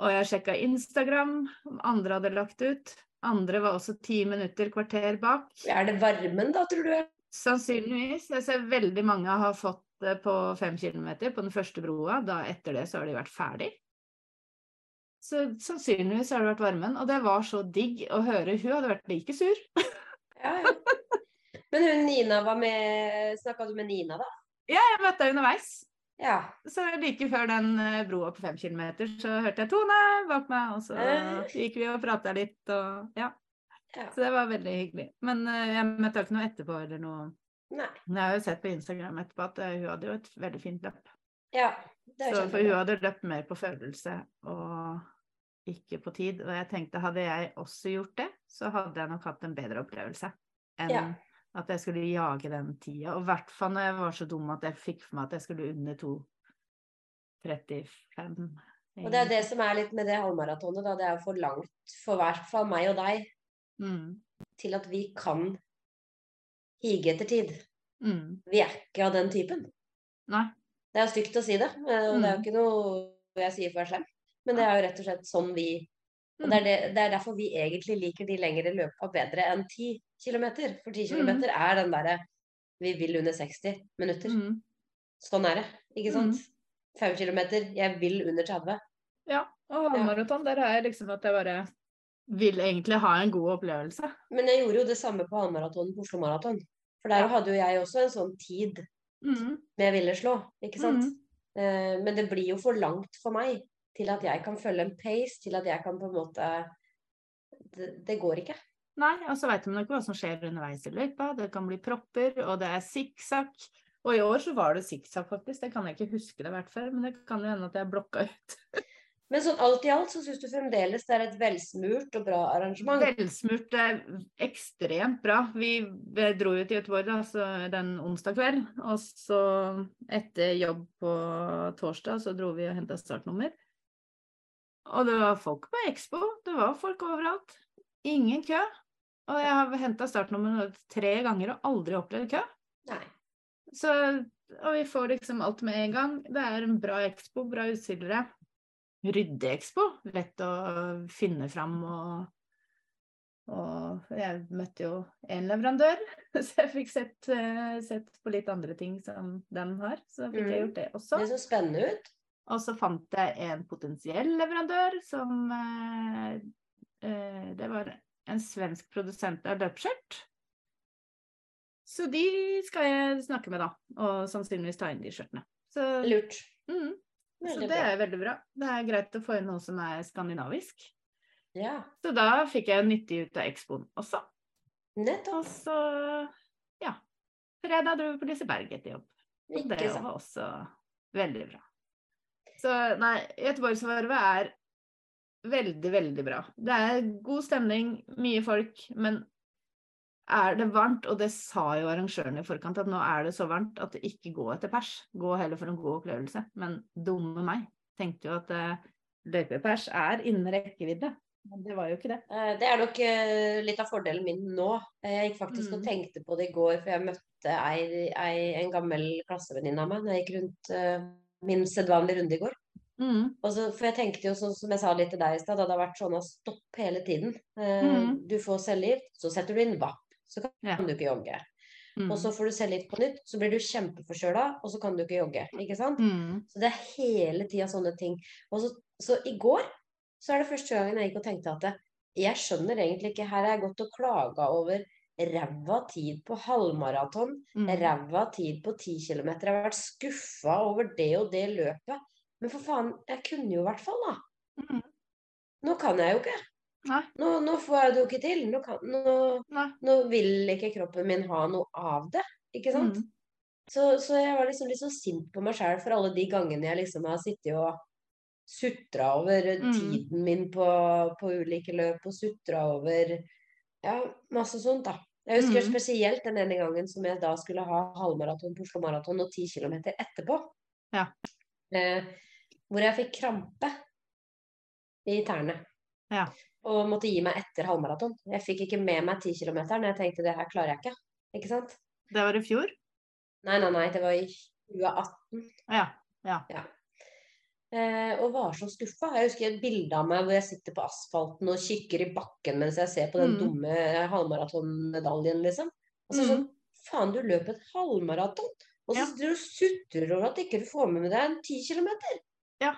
Og jeg sjekka Instagram, om andre hadde lagt ut. andre var også ti minutter, kvarter bak. Er det varmen da, tror du? Sannsynligvis. Jeg ser veldig mange har fått det på fem kilometer på den første broa. Da etter det så har de vært ferdig. Så sannsynligvis har det vært varmen. Og det var så digg å høre. Hun hadde vært like sur. Ja, ja. Men hun Nina var med Snakka du med Nina, da? Ja, jeg møtte henne underveis. Ja. Så like før den eh, broa på fem kilometer, så hørte jeg Tone bak meg, og så Eh. gikk vi og prata litt, og ja. ja. Så det var veldig hyggelig. Men eh, jeg møtte ikke noe etterpå eller noe. Nei. Men jeg har jo sett på Instagram etterpå at hun hadde jo et veldig fint løp. Ja. Det Så, for hun hadde løpt mer på følelse og ikke på tid. Og jeg tenkte hadde jeg også gjort det, så hadde jeg nok hatt en bedre opplevelse enn Ja. At jeg skulle jage den tida. Og i hvert fall når jeg var så dum at jeg fikk for meg at jeg skulle under 2.35. Og det er det som er litt med det halvmaratonet, da. Det er jo for langt for hvert fall meg og deg Mm. til at vi kan hige etter tid. Mm. Vi er ikke av den typen. Nei. Det er jo stygt å si det, eh, og det er jo Mm. ikke noe jeg sier for meg selv. Men det er jo rett og slett sånn vi Og det er, det, det er derfor vi egentlig liker de lengre løpa bedre enn 10 km. For 10 km Mm. er den derre vi vil under 60 minutter. Mm. Sånn er det, ikke sant? 5 km, jeg vil under 30. Ja, og halvmaraton, der er jeg liksom at jeg bare vil egentlig ha en god opplevelse. Men jeg gjorde jo det samme på halvmaratonen på Oslo Maraton. For der hadde jo jeg også en sånn tid Mm. med ville slå, ikke sant? Mm. Eh, men det blir jo for langt for meg til at jeg kan følge en pace, til at jeg kan på en måte Det, det går ikke. Nei, og så veit man ikke hva som skjer underveis i løypa. Det kan bli propper, og det er sikksakk. Og i år så var det sikksakk, faktisk. Det kan jeg ikke huske det har vært før, men det kan jo hende at jeg blokka ut. Men sånn alt i alt så syns du fremdeles det er et velsmurt og bra arrangement? Velsmurt er ekstremt bra. Vi, dro jo til Göteborg da, den onsdag kveld, og så etter jobb på torsdag så dro vi og henta startnummer. Og det var folk på Expo. Det var folk overalt. Ingen kø. Og jeg har henta startnummer tre ganger og aldri opplevd kø. Nei. Så, og vi får liksom alt med en gang. Det er en bra expo, bra utstillere. Rydde-Expo. Lett å finne fram og Og jeg møtte jo én leverandør, så jeg fikk sett, eh, sett på litt andre ting som den har. Så fikk jeg Mm. gjort det også. Det så spennende ut. Og så fant jeg en potensiell leverandør som eh, eh, Det var en svensk produsent av løpeskjørt. Så de skal jeg snakke med, da. Og sannsynligvis ta inn de skjørtene. Så, Lurt. mm, så det er veldig bra. Det er greit å få inn noe som er skandinavisk. Ja, Så da fikk jeg nyttig ut av Expoen også. nettopp. Og så, ja. Fredag dro vi på Liseberg etter jobb. Og det var også veldig bra. Så nei, Göteborgsvarvet er veldig, veldig bra. Det er god stemning, mye folk, men er det varmt, og det sa jo arrangørene i forkant, at nå er det så varmt at det ikke går etter pers. Gå heller for en god opplevelse. Men dumme meg tenkte jo at uh, løypepers er innen rekkevidde. Men det var jo ikke det. Eh, Det er nok eh, litt av fordelen min nå. Jeg gikk faktisk og Mm. tenkte på det i går, for jeg møtte ei, ei, en gammel klassevenninne av meg når jeg gikk rundt min sedvanlige runde i går. Mm. Så, for jeg tenkte jo sånn som jeg sa litt til deg i stad, det hadde vært sånn at stopp hele tiden. Eh, mm. Du får cellegift, så setter du inn VAP, så kan Ja. du ikke jogge. Mm. Og så får du cellegift på nytt, så blir du kjempeforkjøla, og så kan du ikke jogge. Ikke sant? Mm. Så det er hele tida sånne ting. Og så, så i går så er det første gangen jeg gikk og tenkte at jeg skjønner egentlig ikke Her har jeg gått og klaga over ræva tid på halvmaraton, Mm. ræva tid på 10 km. Jeg har vært skuffa over det og det løpet. Men for faen, jeg kunne jo i hvert fall, da. Mm. Nå kan jeg jo ikke. Nå, nå får jeg det jo ikke til. Nå, kan, nå, nå vil ikke kroppen min ha noe av det. Ikke sant? Mm. Så, så jeg var liksom litt så sint på meg sjæl for alle de gangene jeg liksom har sittet og sutra over Mm. tiden min på, på ulike løp, og sutra over ja, masse sånt, da. Jeg husker Mm. spesielt den ene gangen som jeg da skulle ha halvmaraton på Oslo Maraton og 10 km etterpå. Ja. Eh, hvor jeg fikk krampe i tærne. Ja. Og måtte gi meg etter halvmaraton. Jeg fikk ikke med meg 10 km, jeg tenkte det her klarer jeg ikke. Ikke sant? Det var i fjor? Nei, nei, nei, det var i 2018. Ja. ja. Eh, og var så skuffa. Jeg husker et bilde av meg hvor jeg sitter på asfalten og kikker i bakken mens jeg ser på den Mm. dumme halvmaratonmedaljen, liksom. Og så Mm. sånn Faen, du løp et halvmaraton! Og så Ja. sitter du og sutrer over at ikke du får med deg en ti kilometer. Ja.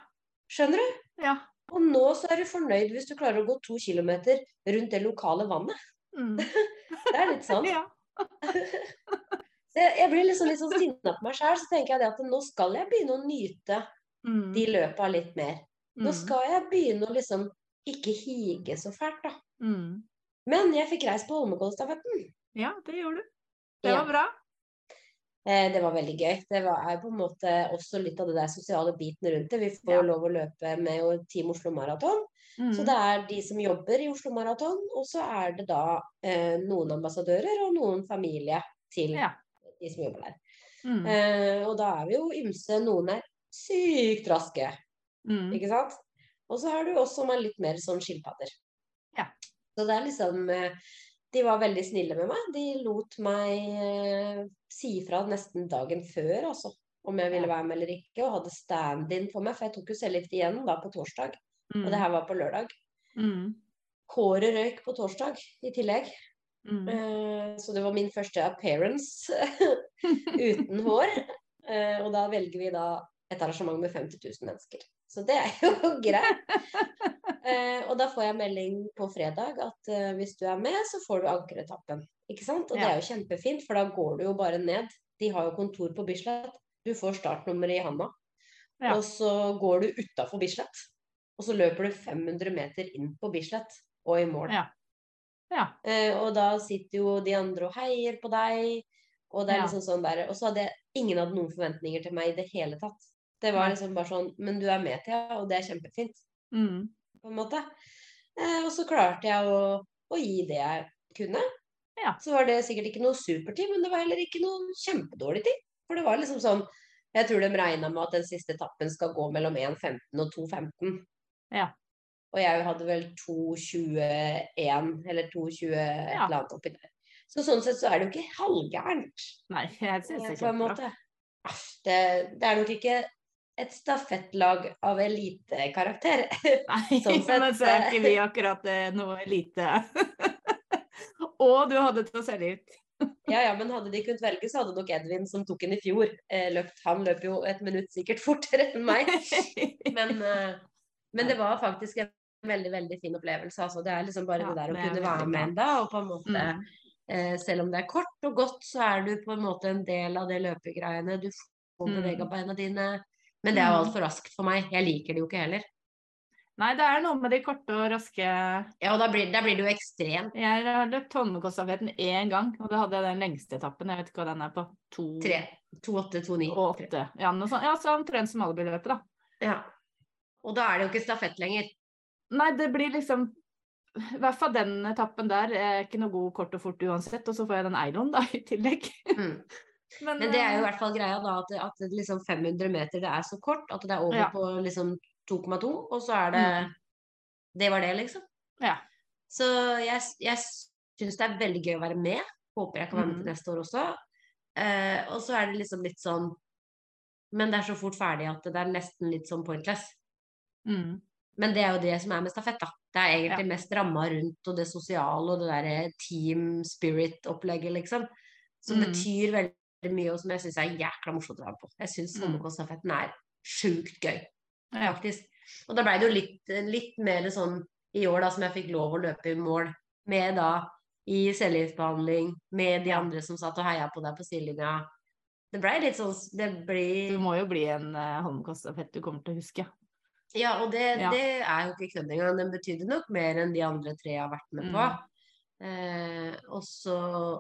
Skjønner du? Ja. Og nå så er du fornøyd hvis du klarer å gå to kilometer rundt det lokale vannet. Mm. Det er litt sånn. ja. Jeg, blir liksom litt sånn sinna på meg sjæl, så tenker jeg det at nå skal jeg begynne å nyte Mm. de løpa litt mer. Nå Mm. skal jeg begynne å liksom ikke hige så fælt, da. Mm. Men jeg fikk reist på Holmenkollstafetten. Ja, det gjorde du. Det Ja. var bra. Eh, det var veldig gøy. Det var, er på en måte også litt av det der sosiale biten rundt det. Vi får Ja. lov å løpe med Team Oslo Maraton. Mm. Så det er de som jobber i Oslo Maraton, og så er det da eh, noen ambassadører og noen familie til Ja. de som jobber der. Mm. Eh, og da er vi jo ymse. Noen er sykt raske, Mm. ikke sant? Og så har du oss som er litt mer sånn skilpadder. Ja. Så det er liksom eh, De var veldig snille med meg. De lot meg eh, si ifra nesten dagen før, altså. Om jeg ville være med eller ikke, og hadde stand-in for meg. For jeg tok jo cellegift igjen da på torsdag, Mm. og det her var på lørdag. Mm. Håret røyk på torsdag i tillegg. Mm. Eh, Så det var min første appearance uten hår. Og da velger vi da et arrangement med 50 000 mennesker. Så det er jo greit. Eh, Og da får jeg melding på fredag at eh, hvis du er med, så får du ankeretappen. Ikke sant? Og det er jo kjempefint, for da går du jo bare ned. De har jo kontor på Bislett. Du får startnummeret i handa. Ja. Og så går du utafor Bislett. Og så løper du 500 meter inn på Bislett og i mål. Ja. Ja. Eh, og da sitter jo de andre og heier på deg. Og det er Ja. liksom sånn der, og så hadde jeg ingen hadde noen forventninger til meg i det hele tatt. Det var liksom bare sånn Men du er med, Thea, og det er kjempefint. Mm. på en måte. Eh, og så klarte jeg å, å gi det jeg kunne. Ja. Så var det sikkert ikke noe supertid, men det var heller ikke noe kjempedårlig tid. For det var liksom sånn Jeg tror de regna med at den siste etappen skal gå mellom 1.15 og 2.15. Ja. Og jeg hadde vel 2.21 eller 2.20 et Ja. eller annet oppi der. Så sånn sett så er det jo ikke halvgærent. Nei, jeg syns det kjempebra. måte. Æsj, Det, det er nok ikke et stafettlag av elitekarakter. Nei, Sånn men så er ikke vi akkurat eh, noe elite. Og du hadde til å selge ut. Ja, ja, men hadde de kunnet velge, så hadde nok Edvin, som tok den i fjor, eh, løpt. Han løp jo et minutt sikkert fortere enn meg. Men, eh, men det var faktisk en veldig, veldig fin opplevelse. Altså, det er liksom bare Ja, det der å kunne være med enda, og på en måte Mm. eh, Selv om det er kort og godt, så er du på en måte en del av det løpegreiene. Du får Mm. bevega beina dine. Men det er jo Mm. altfor raskt for meg. Jeg liker det jo ikke heller. Nei, det er noe med de korte og raske Ja, og da blir, da blir det jo ekstremt. Jeg har løpt Holmenkollstafetten én gang, og da hadde jeg den lengste etappen. Jeg vet ikke hva den er på. To 3, 2-8, 2-9. og åtte. Ja, noe sånt. Ja, så omtrent som Alibi-løpet, da. Ja. Og da er det jo ikke stafett lenger. Nei, det blir liksom I hvert fall den etappen der er ikke noe god kort og fort uansett. Og så får jeg den Eilon da i tillegg. Mm. Men, Men det er jo i eh, hvert fall greia da, at, at liksom 500 meter det er så kort at det er over Ja. på liksom 2,2, og så er det Mm. Det var det, liksom. Ja. Så jeg, jeg syns det er veldig gøy å være med. Håper jeg kan være med Mm. til neste år også. Eh, og så er det liksom litt sånn Men det er så fort ferdig at det er nesten litt sånn pointless. mm, Men det er jo det som er med stafett, da. Det er egentlig mest ramma rundt og det sosiale og det derre team spirit-opplegget, liksom. Som Mm. betyr veldig mye, og som jeg syns er jækla morsomt å være på. Jeg syns Mm. Er sjukt gøy, faktisk. Og da blei det jo litt, litt mer sånn i år, da, som jeg fikk lov å løpe i mål med da i cellegiftbehandling, med de andre som satt og heia på deg på sidelinja. Det blei litt sånn Det blir Du må jo bli en uh, Holmenkollstafett du kommer til å huske. Ja, og det, Ja. det er jo ikke kødd engang. Den betydde nok mer enn de andre tre jeg har vært med på. Mm. Eh, og så,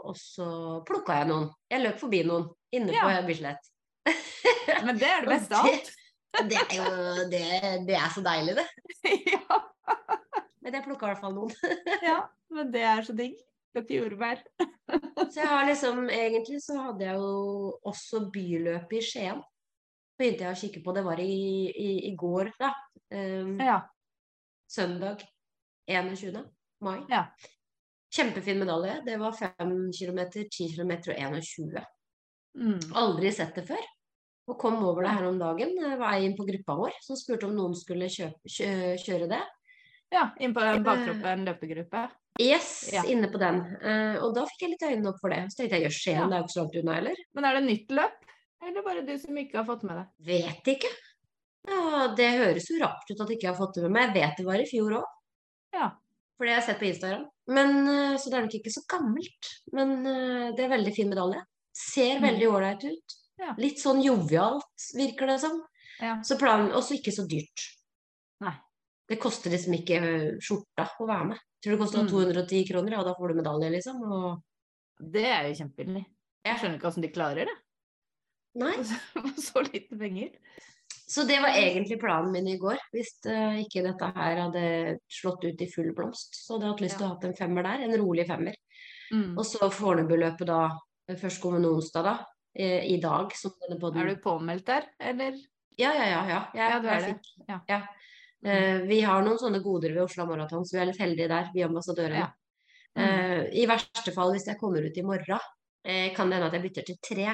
og så plukka jeg noen. Jeg løp forbi noen inne Ja. på Bislett. Men det er det beste av alt. Det er jo det, det er så deilig, det. ja, Men jeg plukka i hvert fall noen. ja, men det er så digg. Dette jordbær. Så jeg har liksom Egentlig så hadde jeg jo også byløpet i Skien. Begynte jeg å kikke på. Det var i, i, i går, da. Um, Ja. Søndag 21. mai. Ja. Kjempefin medalje. Det var 5 km, 10 km og 21. Mm. Aldri sett det før. Og kom over det her om dagen. Jeg var inn på gruppa vår som spurte om noen skulle kjøpe, kjø, kjøre det. Ja, inn på bakgruppen baktroppen løpegruppe. Yes, Ja. inne på den. Eh, og da fikk jeg litt øynene opp for det. Så tenkte jeg jøss, Skien, Ja. det er jo ikke så langt unna heller. Men er det nytt løp? Eller bare du som ikke har fått med det? Vet ikke. Ja, det høres jo rart ut at jeg ikke har fått det med meg. Jeg vet det var i fjor òg. Ja. For det har jeg sett på Instagram. Men, eh, så det er nok ikke så gammelt. Men eh, det er veldig fin medalje. Ser Mm. veldig ålreit ut. Ja. Litt sånn jovialt, virker det som. Ja. Så planen, også ikke så dyrt. Nei. Det koster liksom ikke eh, skjorta å være med. Tror det koster Mm. 210 kroner, ja, da får du medalje, liksom. Og Det er jo kjempebillig. Jeg skjønner ikke hvordan de klarer det. Nei. For så lite penger. Så det var egentlig planen min i går. Hvis eh, ikke dette her hadde slått ut i full blomst, så hadde jeg hatt lyst til å ha en femmer der. En rolig femmer. Mm. Og så Fornebu-løpet da, først førstkommende onsdag, da. eh, I dag, Er du påmeldt der, eller? Ja, ja, ja. ja. Jeg, Ja, du er jeg det. Ja. ja. Uh, vi har noen sånne goder ved Oslo Maraton, så vi er litt heldige der, vi ambassadørene. Ja. Mm. Uh, I verste fall, hvis jeg kommer ut i morgen, uh, kan det hende at jeg bytter til tre.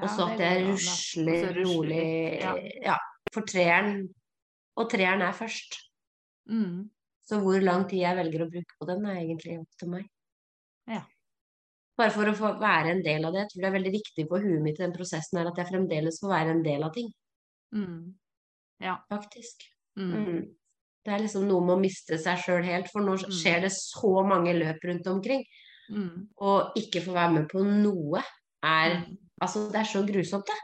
Ja, og så at det rusler rusler rolig ja. ja. for treeren. Og treeren er først. Mm. Så hvor lang tid jeg velger å bruke på den, er egentlig opp til meg. Ja. Bare for å få være en del av det. Jeg tror det er veldig viktig for huet mitt i den prosessen her at jeg fremdeles får være en del av ting, Mm. Ja. faktisk. Mm. Mm. Det er liksom noe med å miste seg sjøl helt, for nå Mm. skjer det så mange løp rundt omkring. Mm. Og ikke få være med på noe er Mm. Altså, det er så grusomt, det.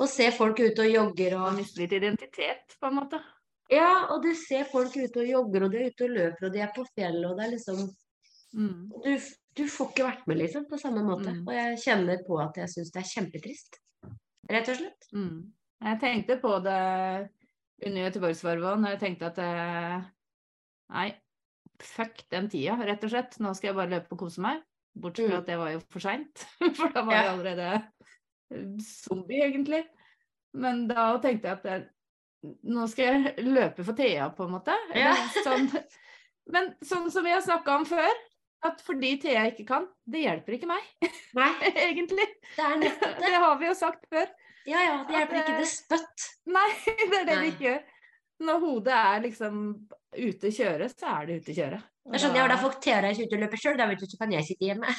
Å se folk ute og jogger og Miste litt identitet, på en måte. Ja, og du ser folk ute og jogger, og de er ute og løper, og de er på fjellet, og det er liksom Mm. Du, du får ikke vært med, liksom, på samme måte. Mm. Og jeg kjenner på at jeg syns det er kjempetrist. Rett og slett. Mm. Jeg tenkte på det under Göteborgsvarvet òg, når jeg tenkte at eh, Nei, fuck den tida, rett og slett. Nå skal jeg bare løpe og kose meg. Bortsett fra Mm. at det var jo for seint, for da var jeg allerede zombie, egentlig. Men da tenkte jeg at jeg, nå skal jeg løpe for Thea, på en måte. Ja. Sånn. Men sånn som vi har snakka om før, at fordi Thea ikke kan, det hjelper ikke meg, Nei, egentlig. det nettopp Det det. har vi jo sagt før. Ja ja, det hjelper ikke det spøtt. Nei, det er det Nei. det ikke gjør. Når hodet er liksom ute å kjøre, så er det ute å kjøre. Jeg skjønner, da får Thea reise ut og løpe sjøl, da vet du, så kan jeg sitte hjemme.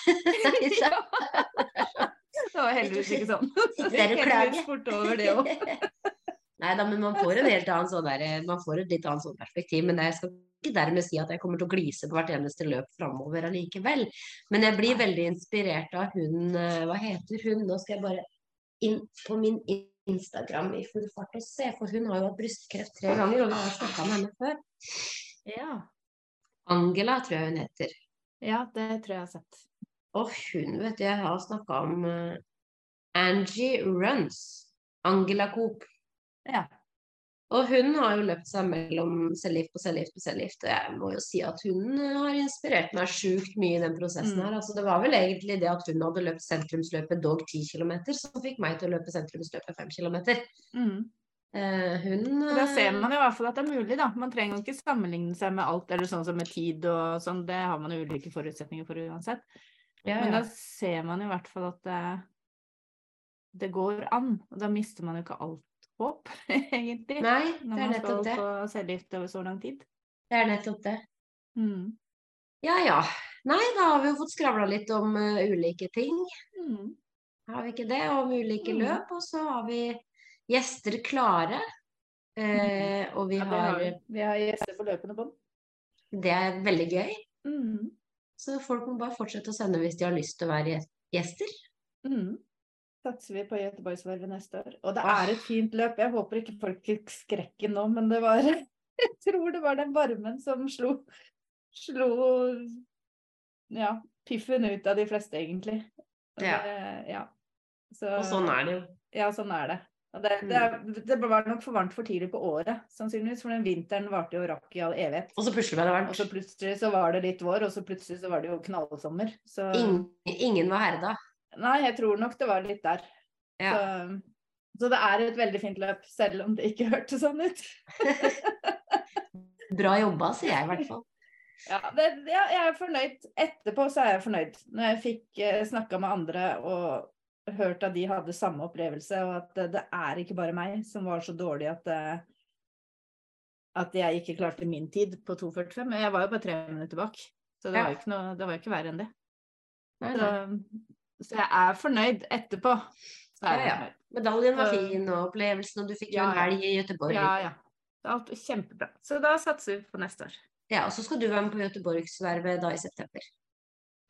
Det var heldigvis ikke sånn. Klage. Heldigvis fort over det òg. Nei da, men man får en helt annen sånn der, man får et litt annet sånn perspektiv. Men jeg skal ikke dermed si at jeg kommer til å glise på hvert eneste løp framover allikevel. Men jeg blir veldig inspirert av hun eh, Hva heter hun? Nå skal jeg bare inn på min Instagram i full fart og se, for hun har jo hatt brystkreft tre ganger, og vi har snakka med henne før. Ja. Angela, tror jeg hun heter. ja, det tror jeg jeg har sett. Og hun, vet du, jeg har snakka om uh, Angie Runs. Angela Coop. Ja. Og hun har jo løpt seg mellom cellegift på cellegift på cellegift. Og jeg må jo si at hun eh, har inspirert meg sjukt mye i den prosessen Mm. her. Altså, det var vel egentlig det at hun hadde løpt sentrumsløpet dog 10 km, som fikk meg til å løpe sentrumsløpet 5 km. Mm. Eh, hun Da ser eh, man i hvert fall at det er mulig, da. Man trenger jo ikke sammenligne seg med alt, eller sånn som med tid og sånn. Det har man jo ulike forutsetninger for uansett. Ja, Men da ser man i hvert fall at det, det går an. Og da mister man jo ikke alt håp, egentlig. Nei, Når det Når man skal nettopp det. få cellegift over så lang tid. Det er nettopp det. Mm. Ja ja. Nei, da har vi jo fått skravla litt om uh, ulike ting. Mm. Har vi ikke det? Om ulike Mm. løp. Og så har vi gjester klare. Uh, og vi Ja, det har har vi. vi har gjester på løpende bånd. Det er veldig gøy. Mm. Så folk må bare fortsette å sende hvis de har lyst til å være gjester. Mm. Satser vi på Göteborgsvervet neste år. Og det er et fint løp. Jeg håper ikke folk fikk skrekken nå, men det var Jeg tror det var den varmen som slo Slo ja, piffen ut av de fleste, egentlig. Ja. Det, ja. Så, Og sånn er det jo. Ja, sånn er det. Det, det, er, det var nok for varmt for tidlig på året, sannsynligvis. For den vinteren varte jo rakk i all evighet. Og så plutselig ble det varmt. Og så plutselig så var det litt vår, og så plutselig så var det jo knallsommer. Så Ingen, ingen var herda. Nei, jeg tror nok det var litt der. Ja. Så, så det er et veldig fint løp, selv om det ikke hørtes sånn ut. Bra jobba, sier jeg i hvert fall. Ja, det, ja, jeg er fornøyd. Etterpå så er jeg fornøyd. Når jeg fikk eh, snakka med andre og hørt at de hadde samme opplevelse, og at det, er ikke bare meg som var så dårlig at eh, at jeg ikke klarte min tid på 2,45. Men jeg var jo bare tre minutter bak, så det var jo ikke, noe, det var ikke verre enn det. Så, så jeg er fornøyd etterpå. Så er Ja, ja. Medaljen var fin, og opplevelsen, og du fikk jo Ja, en helg i Göteborg. Ja, ja. Alt kjempebra. Så da satser vi på neste år. Ja, og så skal du være med på Göteborgsvervet da i september.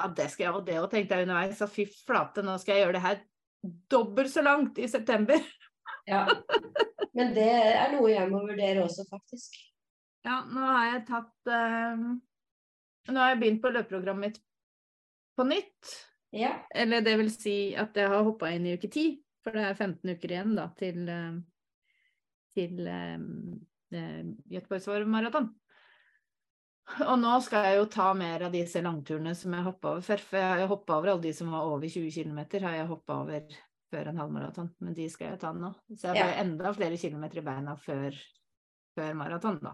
Ja, det skal jeg, og det òg tenkte jeg underveis. Så fy flate, nå skal jeg gjøre det her dobbelt så langt i september. Ja. Men det er noe jeg må vurdere også, faktisk. Ja, nå har jeg tatt eh, Nå har jeg begynt på løpeprogrammet mitt på nytt. Ja. Eller det vil si at jeg har hoppa inn i uke 10, for det er 15 uker igjen da til, eh, til eh, eh, Göteborgsvarv maraton. Og nå skal jeg jo ta mer av disse langturene som jeg hoppa over før. For jeg har jo hoppa over alle de som var over 20 km, har jeg hoppa over før en halvmaraton. Men de skal jeg ta nå. Så jeg får Ja. enda flere kilometer i beina før, før maraton, da.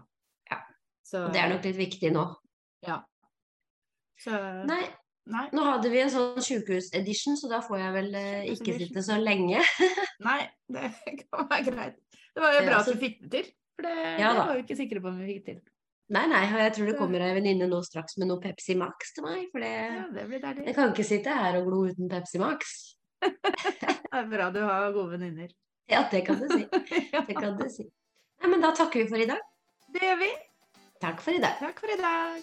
Ja. Så, Og det er nok litt viktig nå. Ja. Så Nei, Nei. nå hadde vi en sånn sjukehusedition, så da får jeg vel eh, ikke sitte så lenge. Nei, det kan være greit. Det var jo bra at du fikk det til. For det, Ja det var vi ikke sikre på om vi fikk til. Nei, nei, jeg tror det kommer ei venninne nå straks med noe Pepsi Max til meg, for det Ja, det blir. Jeg kan ikke sitte her og glo uten Pepsi Max. Det er bra du har gode venninner. Ja, det kan du si. Det kan du si. Nei, men da takker vi for i dag. det gjør vi. Takk for i dag. Takk for i dag.